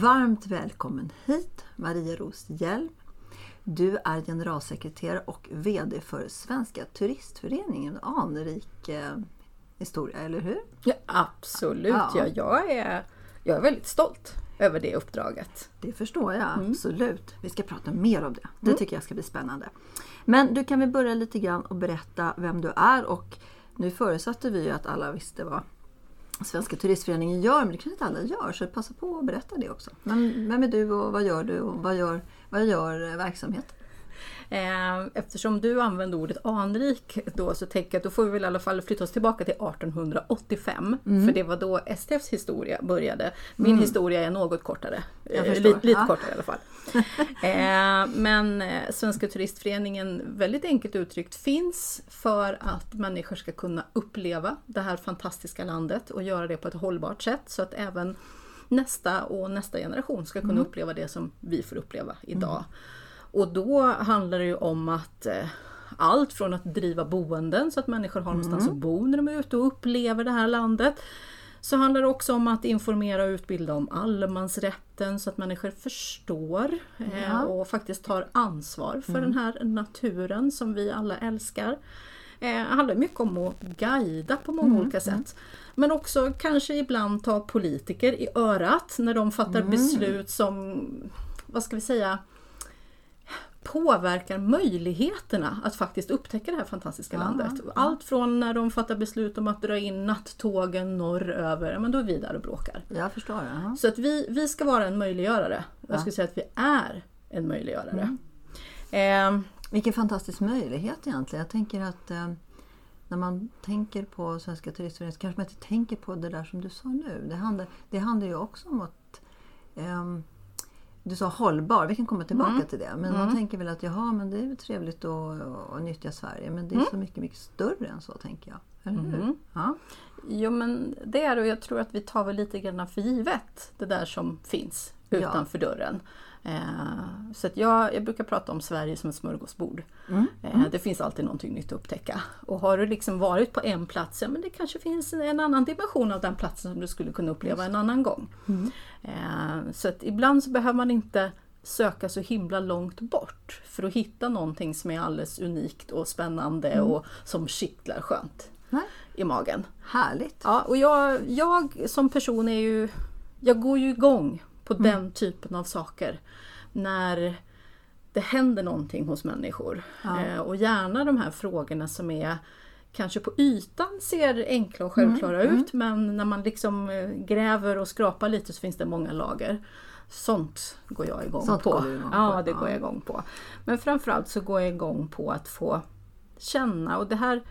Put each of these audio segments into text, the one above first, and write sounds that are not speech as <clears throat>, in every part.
Varmt välkommen hit Maria Ros Hjelm. Du är generalsekreterare och VD för Svenska Turistföreningen. Anrik eh, historia, eller hur? Ja, absolut, ja. ja. jag, är, jag är väldigt stolt över det uppdraget. Det förstår jag, mm. absolut. Vi ska prata mer om det. Det mm. tycker jag ska bli spännande. Men du kan vi börja lite grann och berätta vem du är och nu förutsatte vi ju att alla visste vad Svenska turistföreningen gör, men det kanske inte alla gör, så passa på att berätta det också. Men vem är du och vad gör du och vad gör, vad gör eh, verksamheten? Eh, eftersom du använde ordet anrik då så tänker jag att då får vi väl i alla fall flytta oss tillbaka till 1885. Mm. För det var då STFs historia började. Min mm. historia är något kortare. Eh, lite, lite ja. kortare i alla fall. <laughs> eh, men Svenska turistföreningen, väldigt enkelt uttryckt, finns för att människor ska kunna uppleva det här fantastiska landet och göra det på ett hållbart sätt så att även nästa och nästa generation ska kunna mm. uppleva det som vi får uppleva idag. Mm. Och då handlar det ju om att eh, allt från att driva boenden så att människor har någonstans mm. att bo när de är ute och upplever det här landet. Så handlar det också om att informera och utbilda om allemansrätten så att människor förstår eh, ja. och faktiskt tar ansvar för mm. den här naturen som vi alla älskar. Det eh, handlar mycket om att guida på många mm. olika mm. sätt. Men också kanske ibland ta politiker i örat när de fattar mm. beslut som, vad ska vi säga, påverkar möjligheterna att faktiskt upptäcka det här fantastiska Aha, landet. Allt från när de fattar beslut om att dra in nattågen norröver, men då är vi där och bråkar. Jag förstår. Aha. Så att vi, vi ska vara en möjliggörare. Ja. Jag skulle säga att vi är en möjliggörare. Mm. Eh, Vilken fantastisk möjlighet egentligen. Jag tänker att eh, när man tänker på Svenska turistföreningen så kanske man inte tänker på det där som du sa nu. Det handlar, det handlar ju också om att eh, du sa hållbar, vi kan komma tillbaka mm. till det. Men mm. man tänker väl att jaha, men det är väl trevligt att, att nyttja Sverige. Men det är mm. så mycket, mycket större än så tänker jag. Eller hur? Mm. Ja. Jo men det är det och jag tror att vi tar väl lite grann för givet det där som finns utanför ja. dörren. Eh, så jag, jag brukar prata om Sverige som ett smörgåsbord. Mm. Eh, mm. Det finns alltid någonting nytt att upptäcka. Och har du liksom varit på en plats, ja men det kanske finns en annan dimension av den platsen som du skulle kunna uppleva en annan gång. Mm. Eh, så ibland så behöver man inte söka så himla långt bort för att hitta någonting som är alldeles unikt och spännande mm. och som kittlar skönt Nej. i magen. Härligt! Ja, och jag, jag som person är ju, jag går ju igång på mm. den typen av saker. När det händer någonting hos människor. Ja. Eh, och gärna de här frågorna som är kanske på ytan ser enkla och självklara mm. ut men när man liksom eh, gräver och skrapar lite så finns det många lager. Sånt går jag igång Sånt på. Går igång på. Ja, det ja. går jag igång på. Men framförallt så går jag igång på att få känna och det här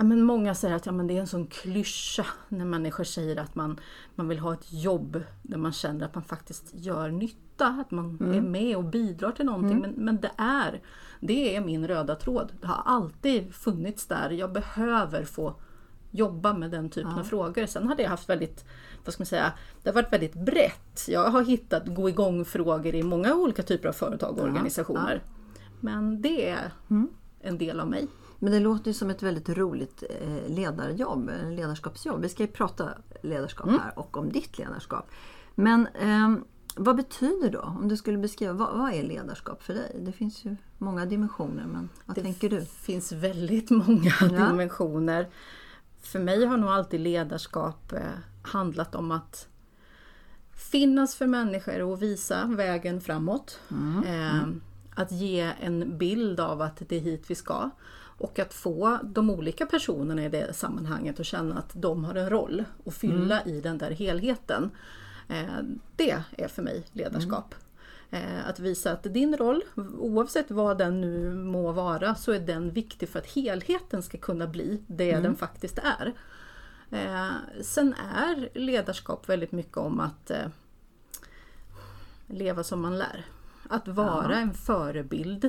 Ja, men många säger att ja, men det är en sån klyscha när människor säger att man, man vill ha ett jobb där man känner att man faktiskt gör nytta, att man mm. är med och bidrar till någonting. Mm. Men, men det är det är min röda tråd. Det har alltid funnits där. Jag behöver få jobba med den typen ja. av frågor. Sen har det haft väldigt, vad ska man säga, det har varit väldigt brett. Jag har hittat gå igång frågor i många olika typer av företag och ja. organisationer. Men det är mm. en del av mig. Men det låter ju som ett väldigt roligt eh, ledarjobb, ledarskapsjobb. Vi ska ju prata ledarskap mm. här och om ditt ledarskap. Men eh, vad betyder då, om du skulle beskriva, vad, vad, är ledarskap för dig? Det finns ju många dimensioner, men vad det tänker du? Det finns väldigt många ja. dimensioner. För mig har nog alltid ledarskap eh, handlat om att finnas för människor och visa vägen framåt. Eh, att ge en bild av att det är hit vi ska. Och att få de olika personerna i det sammanhanget att känna att de har en roll att fylla i den där helheten. Eh, det är för mig ledarskap. Eh, Att visa att din roll, oavsett vad den nu må vara, så är den viktig för att helheten ska kunna bli det den faktiskt är. Eh, sen är ledarskap väldigt mycket om att leva som man lär. Att vara en förebild.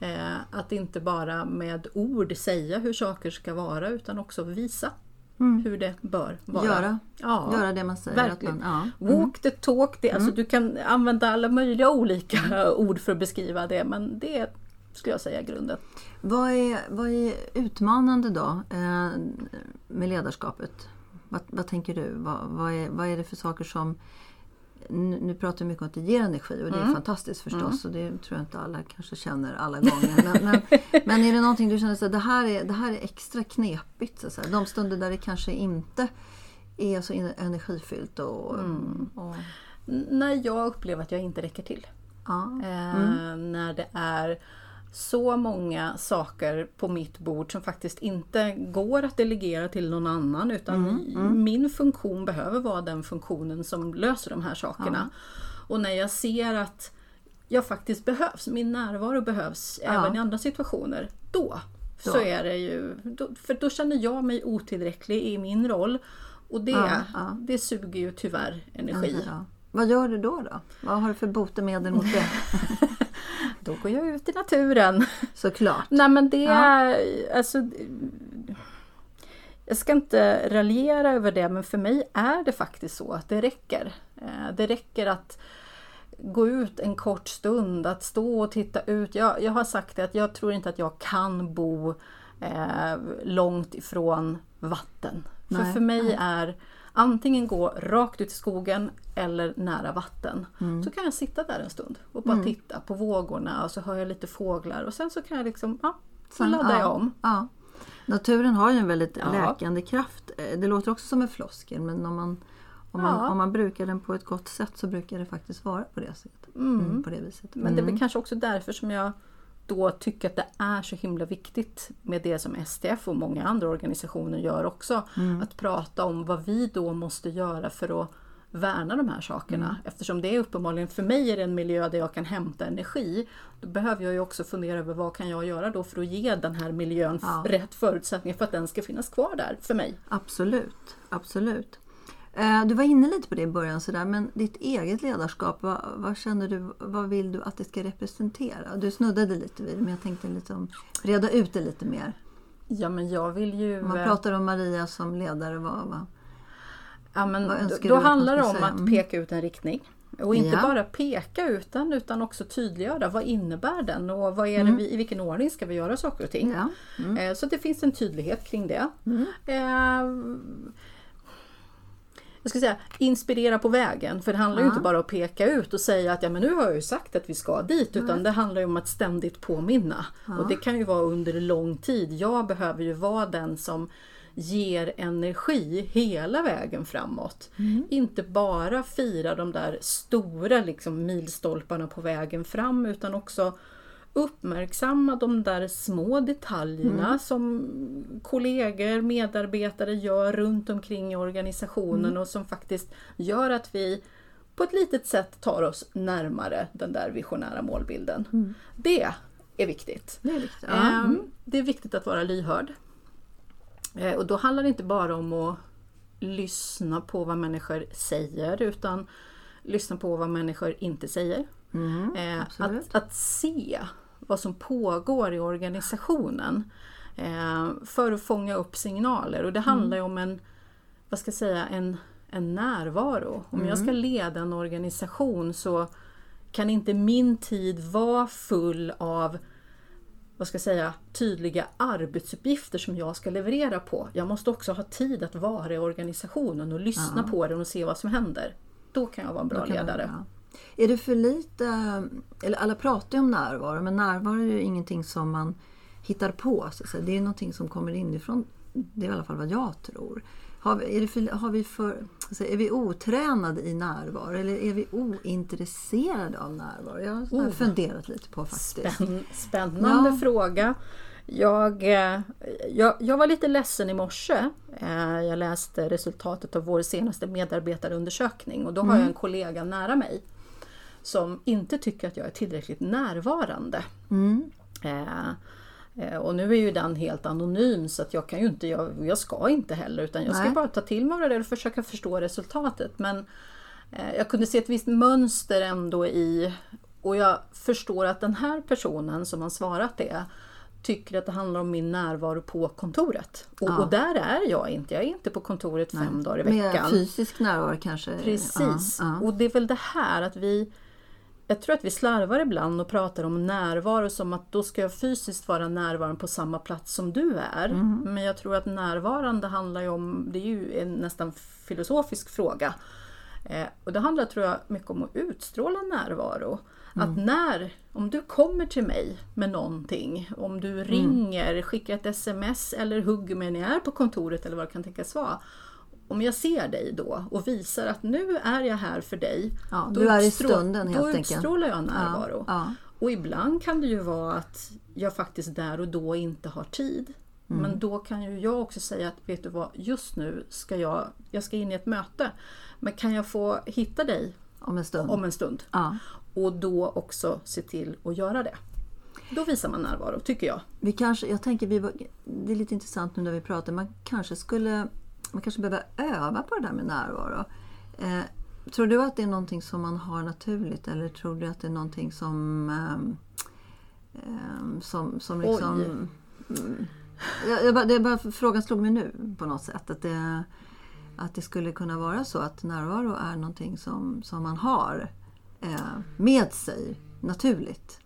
Eh, att inte bara med ord säga hur saker ska vara utan också visa hur det bör vara. Göra, Ja, göra det man säger. verkligen. Man, ja. Walk the talk, det, alltså du kan använda alla möjliga olika <laughs> ord för att beskriva det men det skulle jag säga är grunden. Vad, är, vad är utmanande då eh, med ledarskapet? Vad, vad tänker du? Vad, vad, är, vad är det för saker som... Nu, pratar vi mycket om att det ger energi och det är fantastiskt förstås och det tror jag inte alla kanske känner alla gånger. Men, men, <laughs> men är det någonting du känner att det här är, det här är extra knepigt? Så? De stunder där det kanske inte är så energifyllt och... och N- När jag upplever att jag inte räcker till. ja. Eh, När det är så många saker på mitt bord som faktiskt inte går att delegera till någon annan utan min funktion behöver vara den funktionen som löser de här sakerna. Och när jag ser att jag faktiskt behövs, min närvaro behövs även i andra situationer, då, så Då. är det ju, då, för då känner jag mig otillräcklig i min roll och det, Ja, ja. det suger ju tyvärr energi. Ja. Vad gör du då? då? Vad har du för botemedel mot det? <laughs> Då går jag ut i naturen. <laughs> Såklart. Nej men det är alltså jag ska inte raljera över det men för mig är det faktiskt så att det räcker. Eh, Det räcker att gå ut en kort stund, att stå och titta ut. Jag, jag har sagt det att jag tror inte att jag kan bo eh, långt ifrån vatten. För Nej, för mig är antingen gå rakt ut i skogen eller nära vatten. Mm. Så kan jag sitta där en stund och bara titta på vågorna och så hör jag lite fåglar och sen så kan jag liksom, ja, så Sen- laddar ja, jag om. Ja. Naturen har ju en väldigt Ja. läkande kraft. Eh, Det låter också som en floskel men om man, om, man, Ja. om man brukar den på ett gott sätt så brukar det faktiskt vara på det sättet. Mm, på det viset. Men det är väl kanske också därför som jag då tycker att det är så himla viktigt med det som STF och många andra organisationer gör också. Att prata om vad vi då måste göra för att värna de här sakerna. Eftersom det är uppenbarligen, för mig är det en miljö där jag kan hämta energi. Då behöver jag ju också fundera över vad kan jag göra då för att ge den här miljön Ja. rätt förutsättningar för att den ska finnas kvar där för mig. Absolut, absolut. Eh, Du var inne lite på det i början sådär, men ditt eget ledarskap, vad, vad känner du, vad vill du att det ska representera? Du snuddade lite vid det, men jag tänkte liksom reda ut det lite mer. Ja men jag vill ju... Man pratar om Maria som ledare, vad, vad, Ja, men då, då handlar det om säga? att Mm. peka ut en riktning. Och inte Ja. bara peka ut den utan också tydliggöra vad innebär den och vad är Mm. det vi, i vilken ordning ska vi göra saker och ting. ja. Mm. Eh, Så det finns en tydlighet kring det. Eh, jag ska säga inspirera på vägen för det handlar ju Ja. inte bara om att peka ut och säga att ja men nu har jag ju sagt att vi ska dit utan det handlar ju om att ständigt påminna. Och det kan ju vara under lång tid. Jag behöver ju vara den som ger energi hela vägen framåt. Inte bara fira de där stora liksom, milstolparna på vägen fram utan också uppmärksamma de där små detaljerna som kollegor, medarbetare gör runt omkring i organisationen och som faktiskt gör att vi på ett litet sätt tar oss närmare den där visionära målbilden. Det är viktigt. Det är viktigt. Ja. Ehm, Det är viktigt att vara lyhörd. Eh, Och då handlar det inte bara om att lyssna på vad människor säger utan lyssna på vad människor inte säger. Mm, Eh, att, att se vad som pågår i organisationen eh, för att fånga upp signaler. Och det handlar ju om en, vad ska jag säga, en, en närvaro. Om jag ska leda en organisation så kan inte min tid vara full av vad ska jag säga, tydliga arbetsuppgifter som jag ska leverera på. Jag måste också ha tid att vara i organisationen och lyssna på den och se vad som händer. Då kan jag vara en bra kan man- ledare. ja. Är det för lite, eller alla pratar ju om närvaro, men närvaro är ju ingenting som man hittar på. Så att säga. Det är någonting som kommer inifrån. Det är i alla fall vad jag tror. Har vi, är, för, har vi för, alltså, är vi otränade i närvaro eller är vi ointresserade av närvaro? Jag har Oh. funderat lite på faktiskt. Spänn, spännande Ja. fråga. Jag, eh, jag, jag var lite ledsen i morse. Eh, Jag läste resultatet av vår senaste medarbetarundersökning och då har jag en kollega nära mig som inte tycker att jag är tillräckligt närvarande. Mm. Eh, eh, Och nu är ju den helt anonym så att jag kan ju inte, jag, jag ska inte heller utan jag ska Nej. bara ta till mig av det och försöka förstå resultatet. Men eh, jag kunde se ett visst mönster ändå i och jag förstår att den här personen som har svarat det tycker att det handlar om min närvaro på kontoret. Och, Ja. och där är jag inte. Jag är inte på kontoret fem dagar i veckan. fysisk närvaro kanske? Precis. Ja, ja. Och det är väl det här att vi jag tror att vi slarvar ibland och pratar om närvaro som att då ska jag fysiskt vara närvarande på samma plats som du är. Mm. Men jag tror att närvarande handlar ju om, det är ju en nästan filosofisk fråga. Eh, och det handlar tror jag mycket om att utstråla närvaro. Mm. Att när, om du kommer till mig med någonting, om Mm. du ringer, skickar ett sms eller hugger mig när jag är på kontoret eller vad det kan tänkas vara. Om jag ser dig då och visar att nu är jag här för dig. Ja, då du är i stunden helt Då utstrålar jag närvaro. Ja, Och ibland kan det ju vara att jag faktiskt där och då inte har tid. Mm. Men då kan ju jag också säga att vet du vad, just nu ska jag, jag ska in i ett möte. Men kan jag få hitta dig om en stund. om en stund? Ja. Och då också se till att göra det. Då visar man närvaro, tycker jag. Vi kanske, jag tänker, vi, det är lite intressant nu när vi pratar, man kanske skulle man kanske behöver öva på det där med närvaro. Eh, tror du att det är någonting som man har naturligt eller tror du att det är någonting som ehm, som, som liksom... Mm, jag, det är bara, frågan slog mig nu på något sätt. Att det, att det skulle kunna vara så att närvaro är någonting som, som man har eh, med sig naturligt.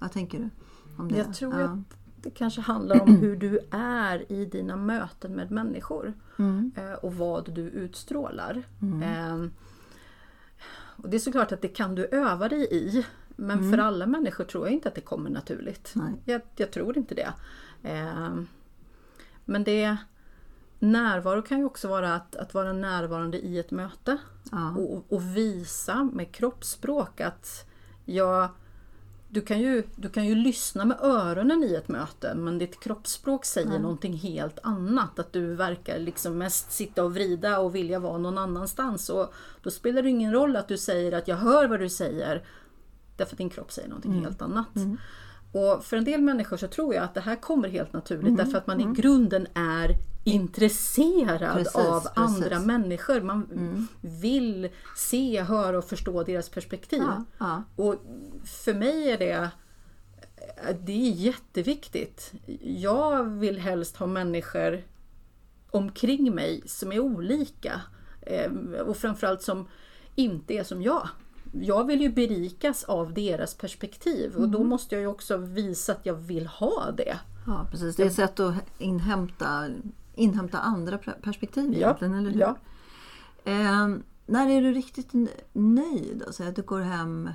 Vad tänker du? Om det? Jag tror Ja. att det kanske handlar om hur du <clears throat> är i dina möten med människor. Mm. eh, Och vad du utstrålar. Eh, Och det är såklart att det kan du öva dig i. Men för alla människor tror jag inte att det kommer naturligt. Jag, jag tror inte det. Eh, Men det Närvaro kan ju också vara att, att vara närvarande i ett möte. Ja. Och, och visa med kroppsspråk att jag du kan, ju, du kan ju lyssna med öronen i ett möte men ditt kroppsspråk säger någonting helt annat. Att du verkar liksom mest sitta och vrida och vilja vara någon annanstans. Och då spelar det ingen roll att du säger att jag hör vad du säger. Därför att din kropp säger någonting Mm. helt annat. Och för en del människor så tror jag att det här kommer helt naturligt Mm. därför att man i grunden är intresserad Precis, av precis. andra människor. Man vill se, höra och förstå deras perspektiv. Ja, ja. Och för mig är det det är jätteviktigt. Jag vill helst ha människor omkring mig som är olika. Eh, Och framförallt som inte är som jag. Jag vill ju berikas av deras perspektiv och då måste jag ju också visa att jag vill ha det. Ja, precis. Det är ett sätt att inhämta, inhämta andra per- perspektiv egentligen, eller hur? ja. Ehm, när är du riktigt nöjd? Säg att du går hem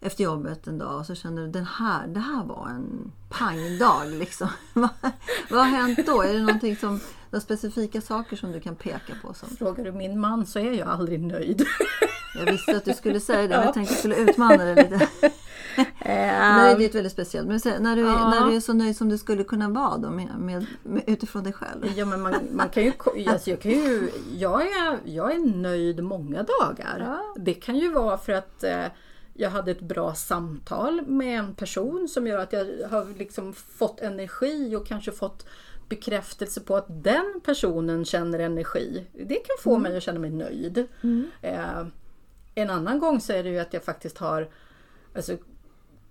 efter jobbet en dag och så känner du den här, det här var en pangdag. Liksom. <laughs> vad, vad har hänt då? Är det någonting som, några specifika saker som du kan peka på? Som, Frågar du min man så är jag aldrig nöjd. jag visste att du skulle säga det, men jag tänkte att jag skulle utmana dig lite. <laughs> <laughs> Nej, det är ett väldigt speciellt. Men när, du Ja. när du är så nöjd som du skulle kunna vara då, med, med, med, utifrån dig själv. Ja, men man, man kan ju, <laughs> alltså jag, kan ju jag, är, jag är nöjd många dagar. Ja. Det kan ju vara för att eh, jag hade ett bra samtal med en person som gör att jag har liksom fått energi och kanske fått bekräftelse på att den personen känner energi. Det kan få mig att känna mig nöjd. Eh, en annan gång så är det ju att jag faktiskt har alltså,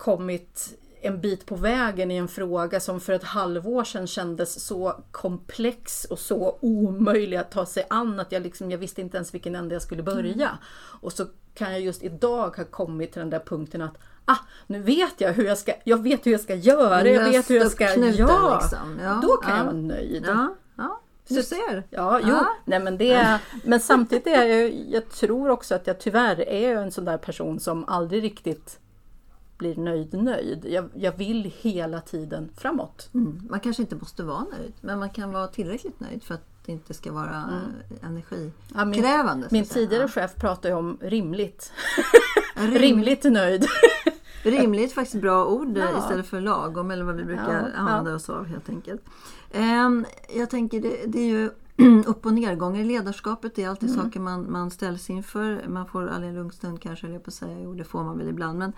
kommit en bit på vägen i en fråga som för ett halvår sedan kändes så komplex och så omöjlig att ta sig an att jag, liksom, jag visste inte ens vilken ände jag skulle börja. Och så kan jag just idag ha kommit till den där punkten att ah, nu vet jag hur jag ska, jag vet hur jag ska göra, jag vet hur jag ska ja, liksom. Ja, Då kan ja. jag vara nöjd. Ja, ja du ser. Ja, jo, nej men det, men samtidigt är jag, jag tror också att jag tyvärr är en sån där person som aldrig riktigt blir nöjd nöjd. Jag, jag vill hela tiden framåt. Mm. Man kanske inte måste vara nöjd, men man kan vara tillräckligt nöjd för att det inte ska vara Mm. Ja, energikrävande. min, så min säga. tidigare chef pratade om rimligt. <laughs> rimligt nöjd. <laughs> Rimligt är faktiskt ett bra ord eh, Ja. istället för lagom eller vad vi brukar Ja, ja. använda oss av helt enkelt. Ehm, jag tänker det, det är ju <clears throat> upp och nedgångar i ledarskapet. Det är alltid Mm. saker man, man ställs inför. Man får aldrig en lugn stund kanske, jag på att säga. Jo, det får man väl ibland. Men,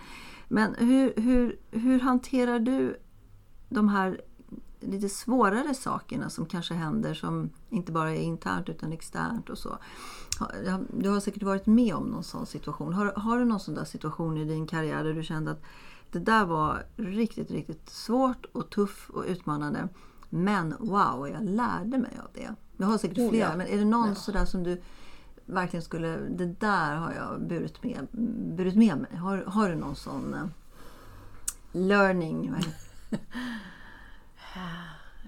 men hur, hur, hur hanterar du de här lite svårare sakerna som kanske händer som inte bara är internt utan externt och så. Du har säkert varit med om någon sån situation. Har, har du någon sån där situation i din karriär där du kände att det där var riktigt, riktigt svårt och tuff och utmanande. Men wow, jag lärde mig av det. Jag har säkert Oh, flera, ja. men är det någon sådär som du verkligen skulle, det där har jag burit med, burit med mig. Har, har du någon sån eh, learning? <laughs>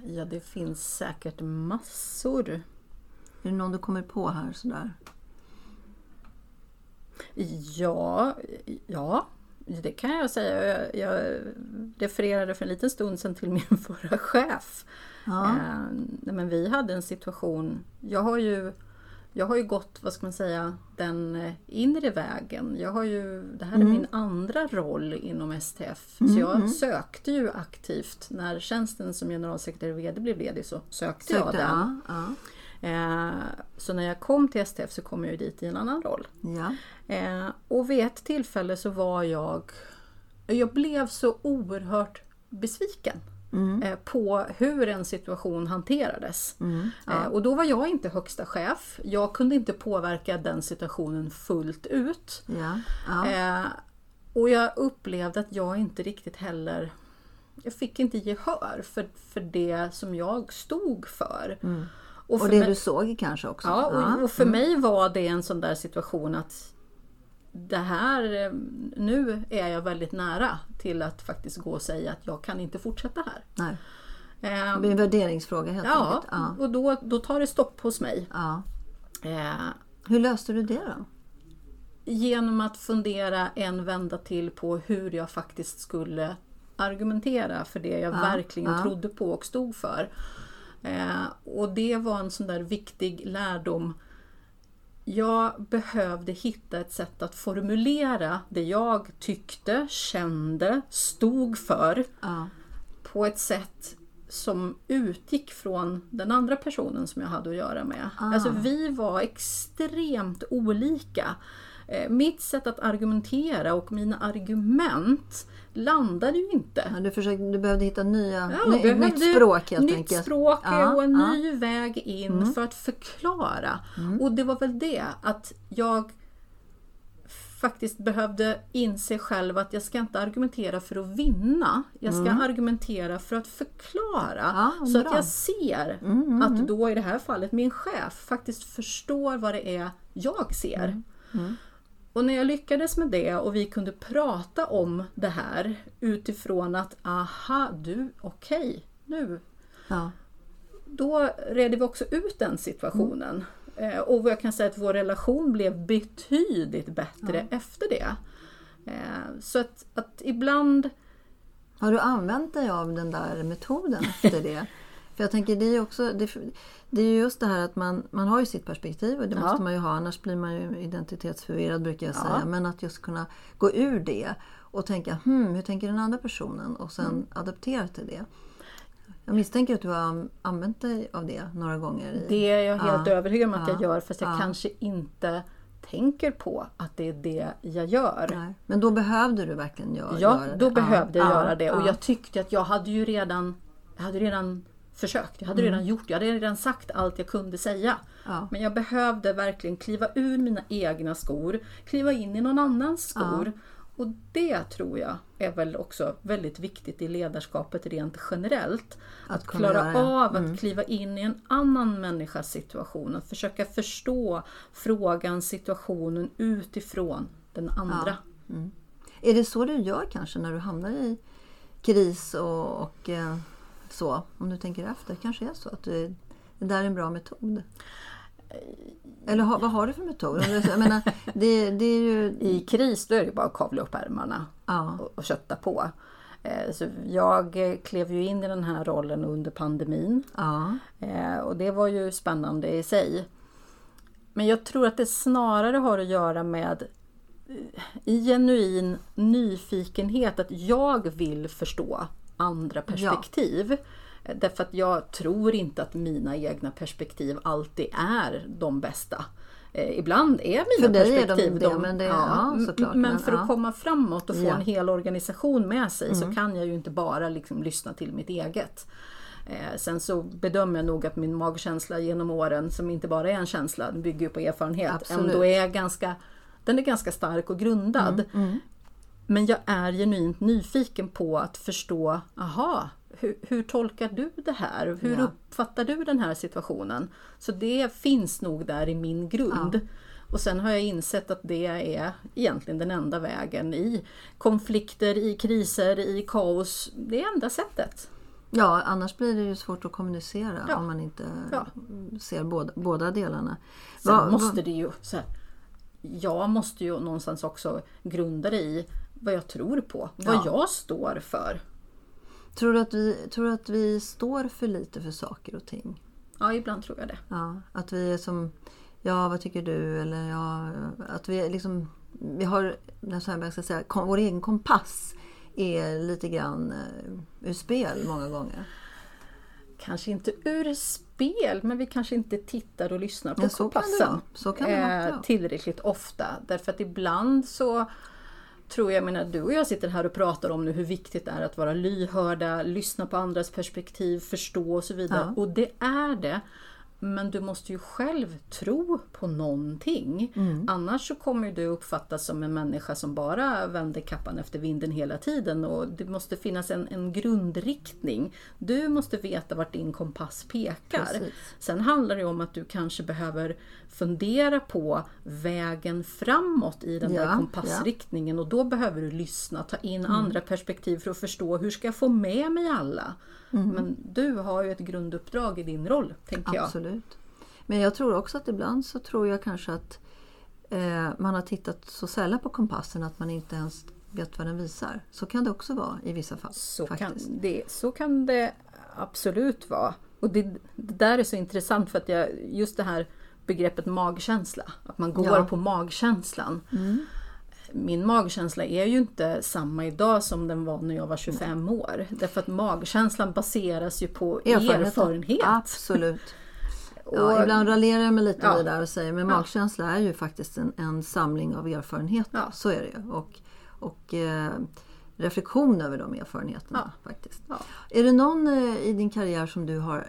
Ja, det finns säkert massor. Är det någon du kommer på här sådär? Ja, ja, det kan jag säga. Jag, jag refererade för en liten stund sedan till <laughs> min förra chef. Ja. Eh, men vi hade en situation, jag har ju jag har ju gått, vad ska man säga, den inre vägen. Jag har ju, det här är min andra roll inom STF. Så jag sökte ju aktivt. När tjänsten som generalsekreterare och VD blev ledig så sökte, jag Sökte, den. ja, ja. Eh, så när jag kom till STF så kom jag dit i en annan roll. ja. Eh, och vid ett tillfälle så var jag... Jag blev så oerhört besviken eh, på hur en situation hanterades. eh, och då var jag inte högsta chef. Jag kunde inte påverka den situationen fullt ut. ja. ja. Och jag upplevde att jag inte riktigt heller... Jag fick inte gehör för, för det som jag stod för. Och, Och det mig- du såg kanske också? Ja, och, och för mig var det en sån där situation att det här, eh, nu är jag väldigt nära till att faktiskt gå och säga att jag kan inte fortsätta här. Nej. Eh, Det blir en värderingsfråga helt ja, enkelt. Ja. och då, då tar det stopp hos mig. Ja. Eh, Hur löste du det då? genom att fundera en vända till på hur jag faktiskt skulle argumentera för det jag verkligen ja. trodde på och stod för. Eh, och det var en sån där viktig lärdom. Jag behövde hitta ett sätt att formulera det jag tyckte, kände, stod för Ja. på ett sätt som utgick från den andra personen som jag hade att göra med. Alltså vi var extremt olika. Eh, Mitt sätt att argumentera och mina argument landade ju inte. Ja, du, försökte, du behövde hitta nya, Ja, ny, behövde nytt språk helt nytt enkelt. språk Ja, och en ny väg in för att förklara. Och det var väl det att jag faktiskt behövde inse själv att jag ska inte argumentera för att vinna. Jag ska argumentera för att förklara. Ja, så bra. Mm, att jag ser att då i det här fallet min chef faktiskt förstår vad det är jag ser. Mm, Och när jag lyckades med det och vi kunde prata om det här utifrån att aha, du, okej, nu. Ja. Då redde vi också ut den situationen. Eh, och jag kan säga att vår relation blev betydligt bättre efter det. Eh, så att, att ibland Har du använt dig av den där metoden efter <laughs> det? För jag tänker det är ju också det, det är ju just det här att man, man har ju sitt perspektiv och det Ja. måste man ju ha annars blir man ju identitetsförvirrad brukar jag Ja. säga. Men att just kunna gå ur det och tänka hmm, hur tänker den andra personen och sen Mm. adaptera till det. Jag misstänker att du har använt dig av det några gånger. I, Det är jag helt Ja. övertygad om att jag Ja. gör fast jag Ja. kanske inte tänker på att det är det jag gör. Nej. Men då behövde du verkligen göra, Ja, göra det. då behövde jag Ja, göra det och ja. jag tyckte att jag hade ju redan, jag hade redan försökt, jag hade Mm. redan gjort, jag hade redan sagt allt jag kunde säga. Ja. Men jag behövde verkligen kliva ur mina egna skor, kliva in i någon annans skor. Och det tror jag är väl också väldigt viktigt i ledarskapet rent generellt. Att, Att klara göra av att kliva in i en annan människas situation. Att försöka förstå frågan, situationen utifrån den andra. Är det så du gör kanske när du hamnar i kris och, och eh, så? Om du tänker efter, kanske är så att det, det där är en bra metod? Eller ha, vad har du för metod? Jag menar, det, det är ju... I kris då är det bara att kavla upp ärmarna Ja. och, och kötta på. Eh, Så jag eh, klev ju in i den här rollen under pandemin. Ja. Eh, Och det var ju spännande i sig. Men jag tror att det snarare har att göra med eh, i genuin nyfikenhet att jag vill förstå andra perspektiv. Eh, Därför att jag tror inte att mina egna perspektiv alltid är de bästa. Eh, ibland är mina dig är de perspektiv det, men det- ja, m- såklart, Men men för ja. att komma framåt och få Ja. Mm. en hel organisation med sig så kan jag ju inte bara liksom lyssna till mitt eget. Eh, sen så bedömer jag nog att min magkänsla genom åren, som inte bara är en känsla, den bygger ju på erfarenhet, Absolut. ändå är ganska, den är ganska stark och grundad. Mm, Men jag är genuint nyfiken på att förstå, aha, hur, hur tolkar du det här? Hur Ja. uppfattar du den här situationen? Så det finns nog där i min grund. Och sen har jag insett att det är egentligen den enda vägen i konflikter, i kriser, i kaos. Det är enda sättet. ja, annars blir det ju svårt att kommunicera Ja. om man inte Ja. ser båda, båda delarna. Sen Vad- måste vad- det ju, så här, jag måste ju någonstans också grunda det i vad jag tror på, vad Ja. jag står för. Tror du, att vi, tror att vi står för lite för saker och ting? Ja, ibland tror jag det. Ja, att vi är som, ja vad tycker du? Eller ja, att vi är liksom, vi har, när Svenberg ska säga, kom, vår egen kompass är lite grann eh, ur spel många gånger. Kanske inte ur spel, men vi kanske inte tittar och lyssnar på Ja, så kan det kompassen vara. Så kan det vara, eh, tillräckligt ofta. Därför att ibland så tror jag, jag menar, du och jag sitter här och pratar om nu hur viktigt det är att vara lyhörda, lyssna på andras perspektiv, förstå och så vidare. Ja. Och det är det. Men du måste ju själv tro på någonting. Mm. Annars så kommer du uppfattas som en människa som bara vänder kappan efter vinden hela tiden. Och det måste finnas en, en grundriktning. Du måste veta vart din kompass pekar. Precis. Sen handlar det om att du kanske behöver fundera på vägen framåt i den Ja, där kompassriktningen och då behöver du lyssna, ta in andra perspektiv för att förstå hur ska jag få med mig alla? Men du har ju ett grunduppdrag i din roll, tänker jag. Absolut. Men jag tror också att ibland så tror jag kanske att eh, man har tittat så sällan på kompassen att man inte ens vet vad den visar. Så kan det också vara i vissa fall. Så kan, det, så kan det absolut vara. Och det, det där är så intressant för att jag, just det här begreppet magkänsla, att man går Ja. Mm. på magkänslan. Min magkänsla är ju inte samma idag som den var när jag var 25 år. Därför att magkänslan baseras ju på erfarenhet. Absolut. <laughs> Ja, Och- ibland raljerar jag mig lite Ja. där och säger men Ja. magkänsla är ju faktiskt en, en samling av erfarenheter. Ja. Så är det ju. Och, och eh, reflektion över de erfarenheterna. faktiskt. Ja. Är det någon eh, i din karriär som du har,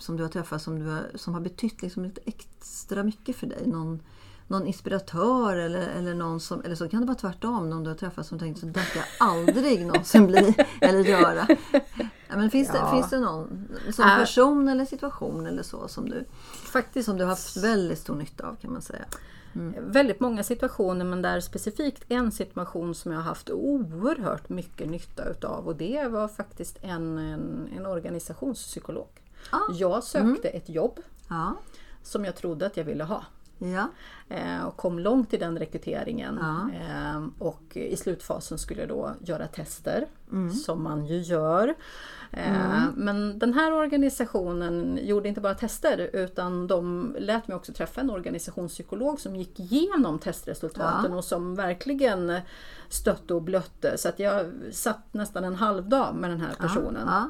som du har träffat som, du har, som har betytt liksom lite extra mycket för dig? Någon, någon inspiratör eller, eller någon som, eller så kan det vara tvärtom, någon du har träffat som tänkt så där ska jag aldrig någonsin bli eller göra. Men finns, Ja. det, finns det någon som Äh. person eller situation eller så som du, Faktiskt som du har haft väldigt stor nytta av kan man säga? väldigt många situationer men där specifikt en situation som jag har haft oerhört mycket nytta utav och det var faktiskt en, en, en organisationspsykolog. Ah. Jag sökte ett jobb Ja, som jag trodde att jag ville ha. Ja, Eh, och kom långt i den rekryteringen. Ja. Eh, och i slutfasen skulle jag då göra tester, Mm. som man ju gör. Eh, Men den här organisationen gjorde inte bara tester utan de lät mig också träffa en organisationspsykolog som gick igenom testresultaten Ja. och som verkligen stötte och blötte. Så att jag satt nästan en halv dag med den här personen. ja.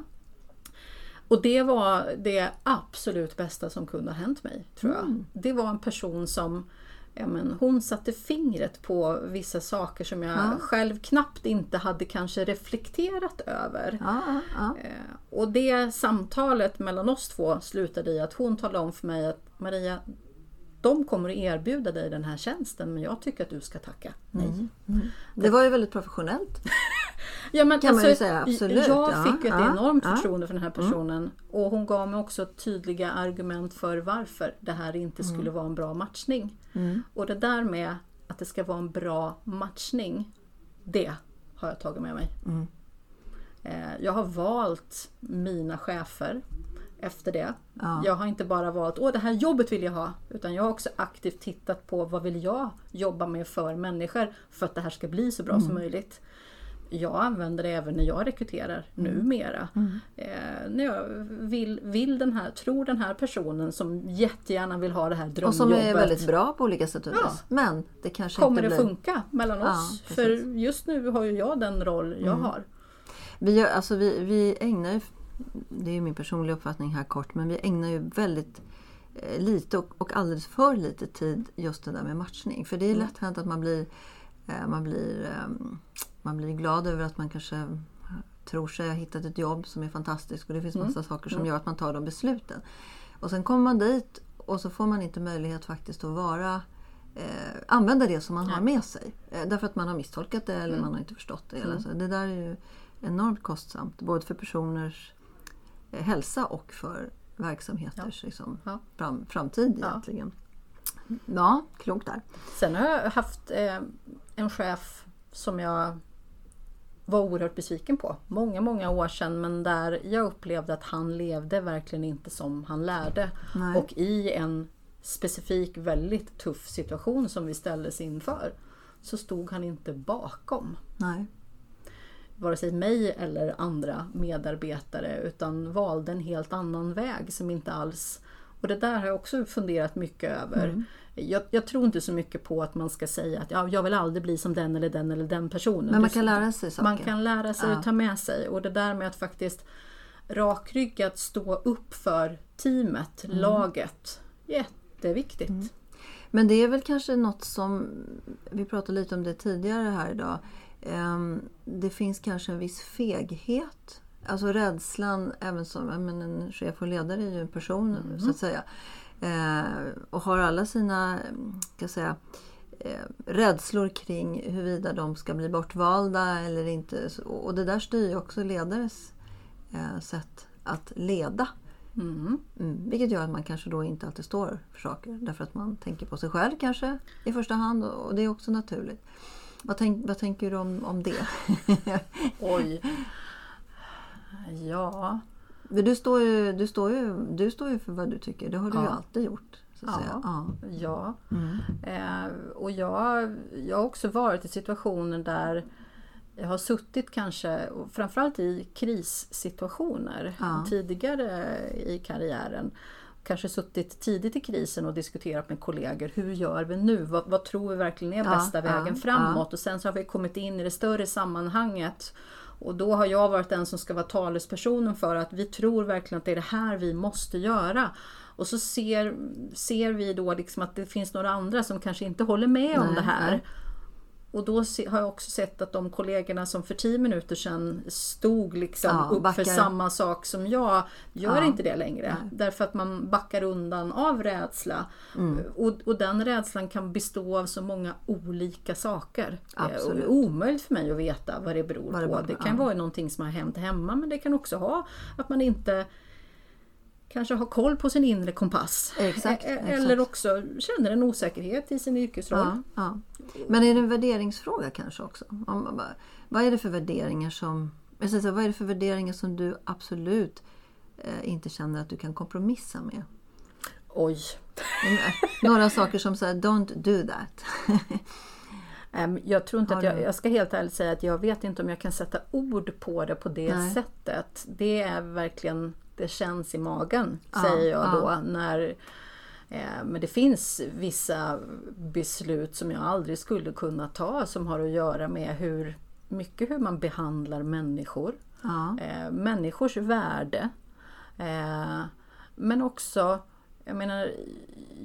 Och det var det absolut bästa som kunde ha hänt mig, tror jag. Mm. Det var en person som ja, men hon satte fingret på vissa saker som jag Ja. själv knappt inte hade kanske reflekterat över. ja. Eh, Och det samtalet mellan oss två slutade i att hon talade om för mig att Maria, de kommer att erbjuda dig den här tjänsten men jag tycker att du ska tacka nej. Det var ju väldigt professionellt. Ja, men Kan man ju säga, absolut, Jag ja, fick ju ett ja, enormt ja. Mm. förtroende för den här personen och hon gav mig också tydliga argument för varför det här inte Mm. skulle vara en bra matchning. Och det där med att det ska vara en bra matchning, det har jag tagit med mig. Mm. Eh, Jag har valt mina chefer efter det. Ja. Jag har inte bara valt åh det här jobbet vill jag ha utan jag har också aktivt tittat på vad vill jag jobba med för människor för att det här ska bli så bra Mm. som möjligt. Jag använder det även när jag rekryterar Mm. numera. Eh, när jag vill, vill den här, tror den här personen som jättegärna vill ha det här Och drömjobbet. som är väldigt bra på olika sätt och Ja. vis. Men det kanske Kommer inte det blir... funka mellan Ja, oss? precis. För just nu har ju jag den roll jag Mm. har. Vi, gör, alltså vi, vi ägnar ju, det är ju min personliga uppfattning här kort, men vi ägnar ju väldigt eh, lite och, och alldeles för lite tid just det där med matchning. För det är lätt hänt att man blir, man, blir, ehm, man blir glad över att man kanske tror sig ha hittat ett jobb som är fantastiskt och det finns massa saker som gör att man tar de besluten. Och sen kommer man dit och så får man inte möjlighet faktiskt att vara eh, använda det som man har med sig. Eh, därför att man har misstolkat det eller man har inte förstått det. Eller så. Det där är ju enormt kostsamt. Både för personers eh, hälsa och för verksamheters liksom, Ja. fram, framtid egentligen. Ja, klokt där. Sen har jag haft eh, en chef som jag var oerhört besviken på. Många, många år sedan men där jag upplevde att han levde verkligen inte som han lärde. Nej. Och i en specifik väldigt tuff situation som vi ställdes inför så stod han inte bakom Nej. vare sig mig eller andra medarbetare utan valde en helt annan väg som inte alls och det där har jag också funderat mycket över. Mm. Jag, jag tror inte så mycket på att man ska säga att ja, jag vill aldrig bli som den eller den eller den personen. Men man kan lära sig saker. man kan lära sig att ta med sig och det där med att faktiskt rakryggat stå upp för teamet, Mm. laget. Jätteviktigt. Men det är väl kanske något som, vi pratade lite om det tidigare här idag. Ehm, Det finns kanske en viss feghet. Alltså rädslan, även som menar, en chef och ledare är ju en person så att säga. Eh, och har alla sina ska säga, eh, rädslor kring huruvida de ska bli bortvalda eller inte. Och det där styr ju också ledares eh, sätt att leda. Mm. Mm, vilket gör att man kanske då inte alltid står för saker. Därför att man tänker på sig själv kanske i första hand och och det är också naturligt. Vad, tänk, vad tänker du om, om det? <laughs> Oj. Ja. För du, står ju, du, står ju, du står ju för vad du tycker. Det har du ju Ja. alltid gjort. Så att Ja. säga. Ja. Ja. Mm. Eh, och jag, jag har också varit i situationer där jag har suttit kanske, framförallt i krissituationer Ja. tidigare i karriären. Kanske suttit tidigt i krisen och diskuterat med kollegor. Hur gör vi nu? Vad, vad tror vi verkligen är Ja, bästa ja, vägen framåt? Och sen så har vi kommit in i det större sammanhanget. Och då har jag varit den som ska vara talespersonen för att vi tror verkligen att det är det här vi måste göra. Och så ser, ser vi då liksom att det finns några andra som kanske inte håller med om Nej, det här. nej. Och då har jag också sett att de kollegorna som för 10 minuter sedan stod liksom Ja, upp backar. för samma sak som jag, gör Ja. inte det längre. Därför att man backar undan av rädsla. Mm. Och, och den rädslan kan bestå av så många olika saker. Absolut. Eh, Och det är omöjligt för mig att veta vad det beror Vad det på. beror på, Det kan ja. vara någonting som har hänt hemma men det kan också ha att man inte kanske har koll på sin inre kompass. Exakt, Eh, exakt. Eller också känner en osäkerhet i sin yrkesroll. Ja. Men är det en värderingsfråga kanske också? Om, vad är det för värderingar som jag säger så vad är det för värderingar som du absolut eh, inte känner att du kan kompromissa med? Oj. Några saker som säger don't do that. <laughs> Jag tror inte att jag, jag ska helt ärligt säga att jag vet inte om jag kan sätta ord på det på det Nej. sättet. Det är verkligen, det känns i magen Ja, säger jag ja. då. När, eh, men det finns vissa beslut som jag aldrig skulle kunna ta som har att göra med hur mycket hur man behandlar människor. ja. Eh, människors värde. Eh, men också, jag menar,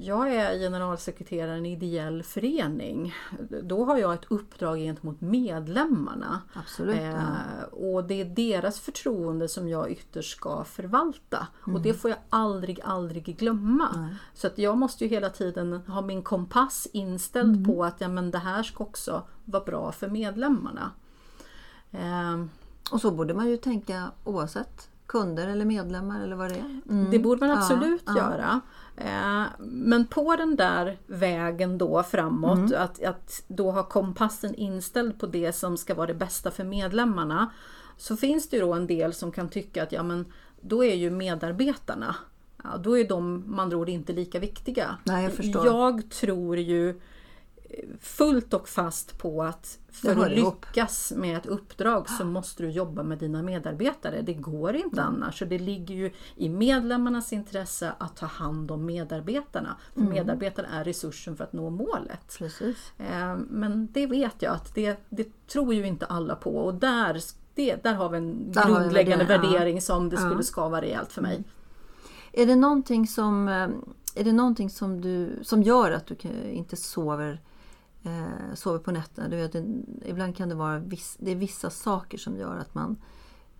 jag är generalsekreterare i en ideell förening. Då har jag ett uppdrag gentemot medlemmarna. Absolut. ja. Eh, och det är deras förtroende som jag ytterst ska förvalta. Och Mm. det får jag aldrig, aldrig glömma. Så att jag måste ju hela tiden ha min kompass inställd Mm. på att ja, men det här ska också vara bra för medlemmarna. Eh, Och så borde man ju tänka oavsett kunder eller medlemmar eller vad det är. Mm. Det borde man Ja, absolut ja. göra. Eh, Men på den där vägen då framåt, Mm. att, att då ha kompassen inställd på det som ska vara det bästa för medlemmarna. Så finns det ju då en del som kan tycka att ja men då är ju medarbetarna, ja, då är de med andra ord inte lika viktiga. Nej, jag förstår. Jag tror ju fullt och fast på att för att ihop. lyckas med ett uppdrag så måste du jobba med dina medarbetare. Det går inte annars. Så det ligger ju i medlemmarnas intresse att ta hand om medarbetarna. För medarbetarna är resursen för att nå målet. Precis. Eh, Men det vet jag att det, det tror ju inte alla på och där, det, där har vi en Där har vi en grundläggande värdering, ja. som det skulle skava rejält för mig. Är det någonting som, eh, är det någonting som, du, som gör att du inte sover, eh, sover på nätterna? Du vet, ibland kan det vara viss, det är vissa saker som gör att man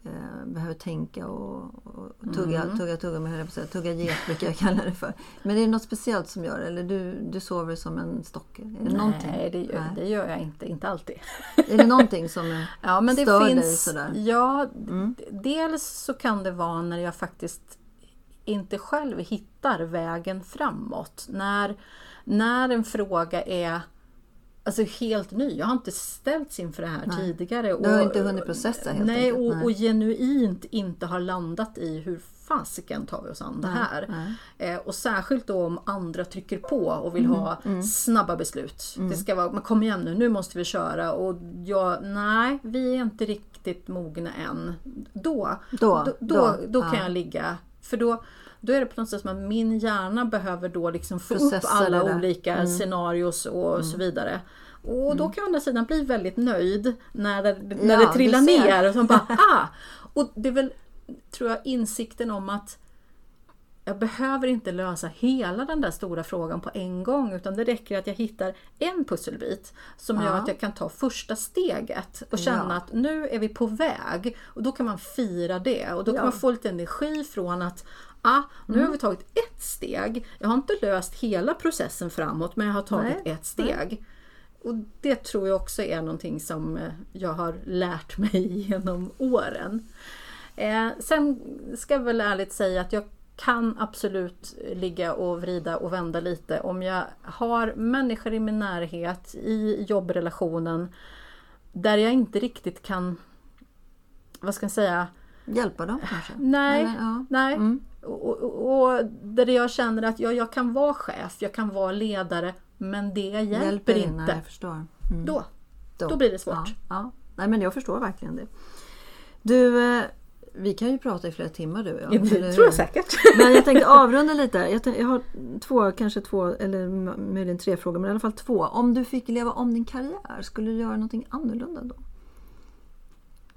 eh, behöver tänka och, och tugga, Mm. tugga, tugga, med, höll jag tugga get brukar jag kalla det för. Men är det något speciellt som gör det? Eller du, du sover som en stock? Är det någonting? Nej, det gör, Nej. det gör jag inte. Inte alltid. Är det någonting som är, <laughs> Ja, men det stör dig finns, sådär? Ja, d- dels så kan det vara när jag faktiskt inte själv hittar vägen framåt. När, när en fråga är alltså helt ny. Jag har inte ställts inför det här tidigare. Du har inte hunnit processa helt nej, enkelt, och, nej. och genuint inte har landat i hur fasiken tar vi oss an det här. nej. Eh, och särskilt då om andra trycker på och vill ha Mm, snabba beslut. Det ska vara, men kom igen nu, nu måste vi köra. Och jag, nej, vi är inte riktigt mogna än. Då, Då, då, då, då, då kan ja. jag ligga. För då, då är det på något sätt som att min hjärna behöver då liksom få upp alla där. Mm. olika scenarios och så vidare. Och då kan jag å andra sidan bli väldigt nöjd när det, när Ja, det trillar ner. Och så bara, <laughs> ah! Och det är väl, tror jag, insikten om att jag behöver inte lösa hela den där stora frågan på en gång utan det räcker att jag hittar en pusselbit som gör Ja. att jag kan ta första steget och känna Ja. att nu är vi på väg. Och då kan man fira det och då kan Ja. man få lite energi från att ah, nu Mm. har vi tagit ett steg. Jag har inte löst hela processen framåt men jag har tagit Nej, ett steg. Och det tror jag också är någonting som eh, jag har lärt <laughs> mig genom åren. Eh, sen ska jag väl ärligt säga att jag kan absolut ligga och vrida och vända lite om jag har människor i min närhet i jobbrelationen där jag inte riktigt kan, vad ska jag säga, Hjälpa dem kanske? Nej, Eller, ja. nej. Mm. Och, och, och där jag känner att jag, jag kan vara chef, jag kan vara ledare, men det hjälper, Nej, inte. jag förstår. Mm. Då, då blir det svårt. Ja, ja. Nej men jag förstår verkligen det. Du, eh, vi kan ju prata i flera timmar du och jag. Det tror hur? jag säkert. Men jag tänkte <laughs> avrunda lite. Jag, tänkte, jag har två, kanske två eller möjligen tre frågor, men i alla fall två. Om du fick leva om din karriär, skulle du göra någonting annorlunda då?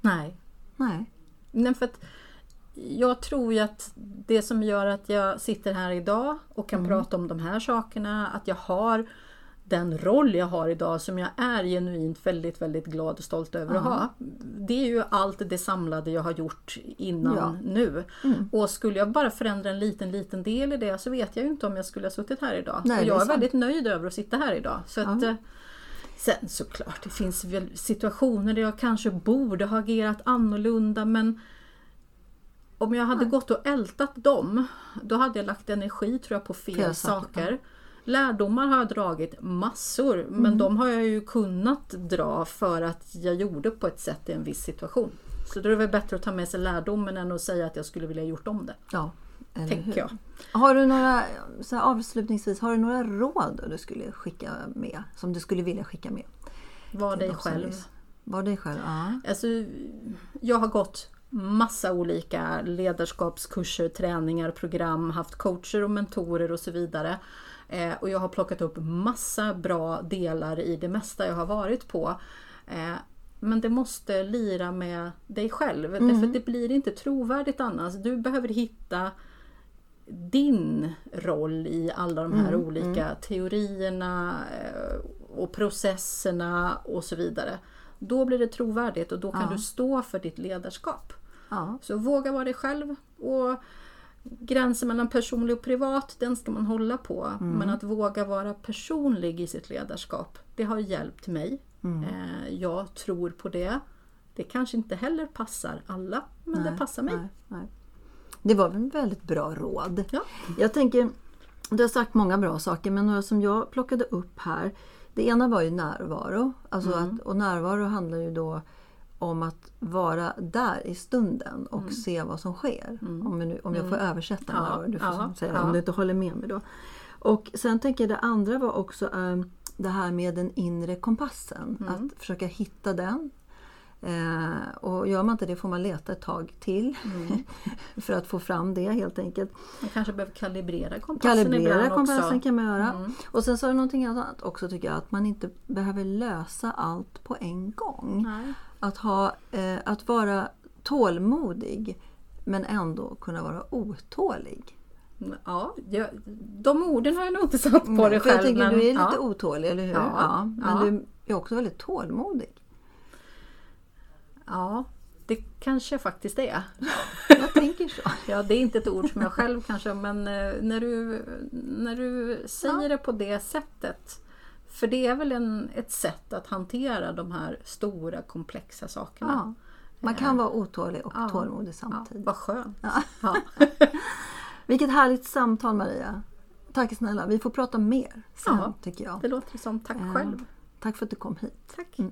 Nej. Nej. Nej, för att jag tror ju att det som gör att jag sitter här idag och kan prata om de här sakerna, att jag har den roll jag har idag som jag är genuint väldigt, väldigt glad och stolt över att ha. Det är ju allt det samlade jag har gjort innan Ja. nu. Och skulle jag bara förändra en liten, liten del i det så vet jag ju inte om jag skulle ha suttit här idag. Nej, och jag är sant. väldigt nöjd över att sitta här idag. Så att, Ja. eh, Sen såklart, det finns väl situationer där jag kanske borde ha agerat annorlunda men om jag hade gått och ältat dem, då hade jag lagt energi tror jag på fel, Fel saker. Lärdomar har jag dragit massor, men Mm. de har jag ju kunnat dra för att jag gjorde på ett sätt i en viss situation. Så då är det väl bättre att ta med sig lärdomen än att säga att jag skulle vilja gjort om det, Ja, eller tänker hur? jag. Har du några, så avslutningsvis, har du några råd du skulle skicka med? Som du skulle vilja skicka med? Var dig själv. Var dig själv, ja. Alltså, jag har gått massa olika ledarskapskurser, träningar, program, haft coacher och mentorer och så vidare. Eh, och jag har plockat upp massa bra delar i det mesta jag har varit på. Eh, men det måste lira med dig själv, därför att det blir inte trovärdigt annars. Du behöver hitta din roll i alla de här olika teorierna eh, och processerna och så vidare. Då blir det trovärdigt och då kan Ja. du stå för ditt ledarskap. ja. Så våga vara dig själv. Och Gränsen mellan personlig och privat, den ska man hålla på. Men att våga vara personlig i sitt ledarskap, det har hjälpt mig. Eh, Jag tror på det. Det kanske inte heller passar alla, men det passar mig. Nej, nej. Det var en väldigt bra råd. Ja. Jag tänker, du har sagt många bra saker men några som jag plockade upp här. Det ena var ju närvaro. Alltså Mm. att, och närvaro handlar ju då om att vara där i stunden och Mm. se vad som sker. Om, jag nu, om jag får översätta Ja, närvaro, du får ja, säga ja. om du inte håller med mig då. Och sen tänker jag det andra var också, eh, det här med den inre kompassen. Mm. Att försöka hitta den. Eh, och gör man inte det får man leta ett tag till Mm. <laughs> för att få fram det helt enkelt. Man kanske behöver kalibrera kompassen Kalibrera kompassen kan man göra. Mm. Och sen så är det någonting annat också tycker jag, att man inte behöver lösa allt på en gång. Nej. Att, ha, eh, att vara tålmodig men ändå kunna vara otålig. Ja, jag, de orden har jag nog inte satt på det Mm, jag själv. tänker men, du är lite ja. otålig, eller hur? Ja, men ja. du är också väldigt tålmodig. Ja, det kanske faktiskt är. Jag tänker så. <laughs> Ja, det är inte ett ord som jag själv kanske, men eh, när du, när du säger det på det sättet. För det är väl en, ett sätt att hantera de här stora komplexa sakerna. Ja. Man kan vara otålig och Ja. tålmodig Ja, samtidigt. vad skönt. Ja. Ja. <laughs> Vilket härligt samtal Maria. Tack snälla. Vi får prata mer sen Ja. tycker jag. Det låter som tack Eh, själv. Tack för att du kom hit. Tack. Mm.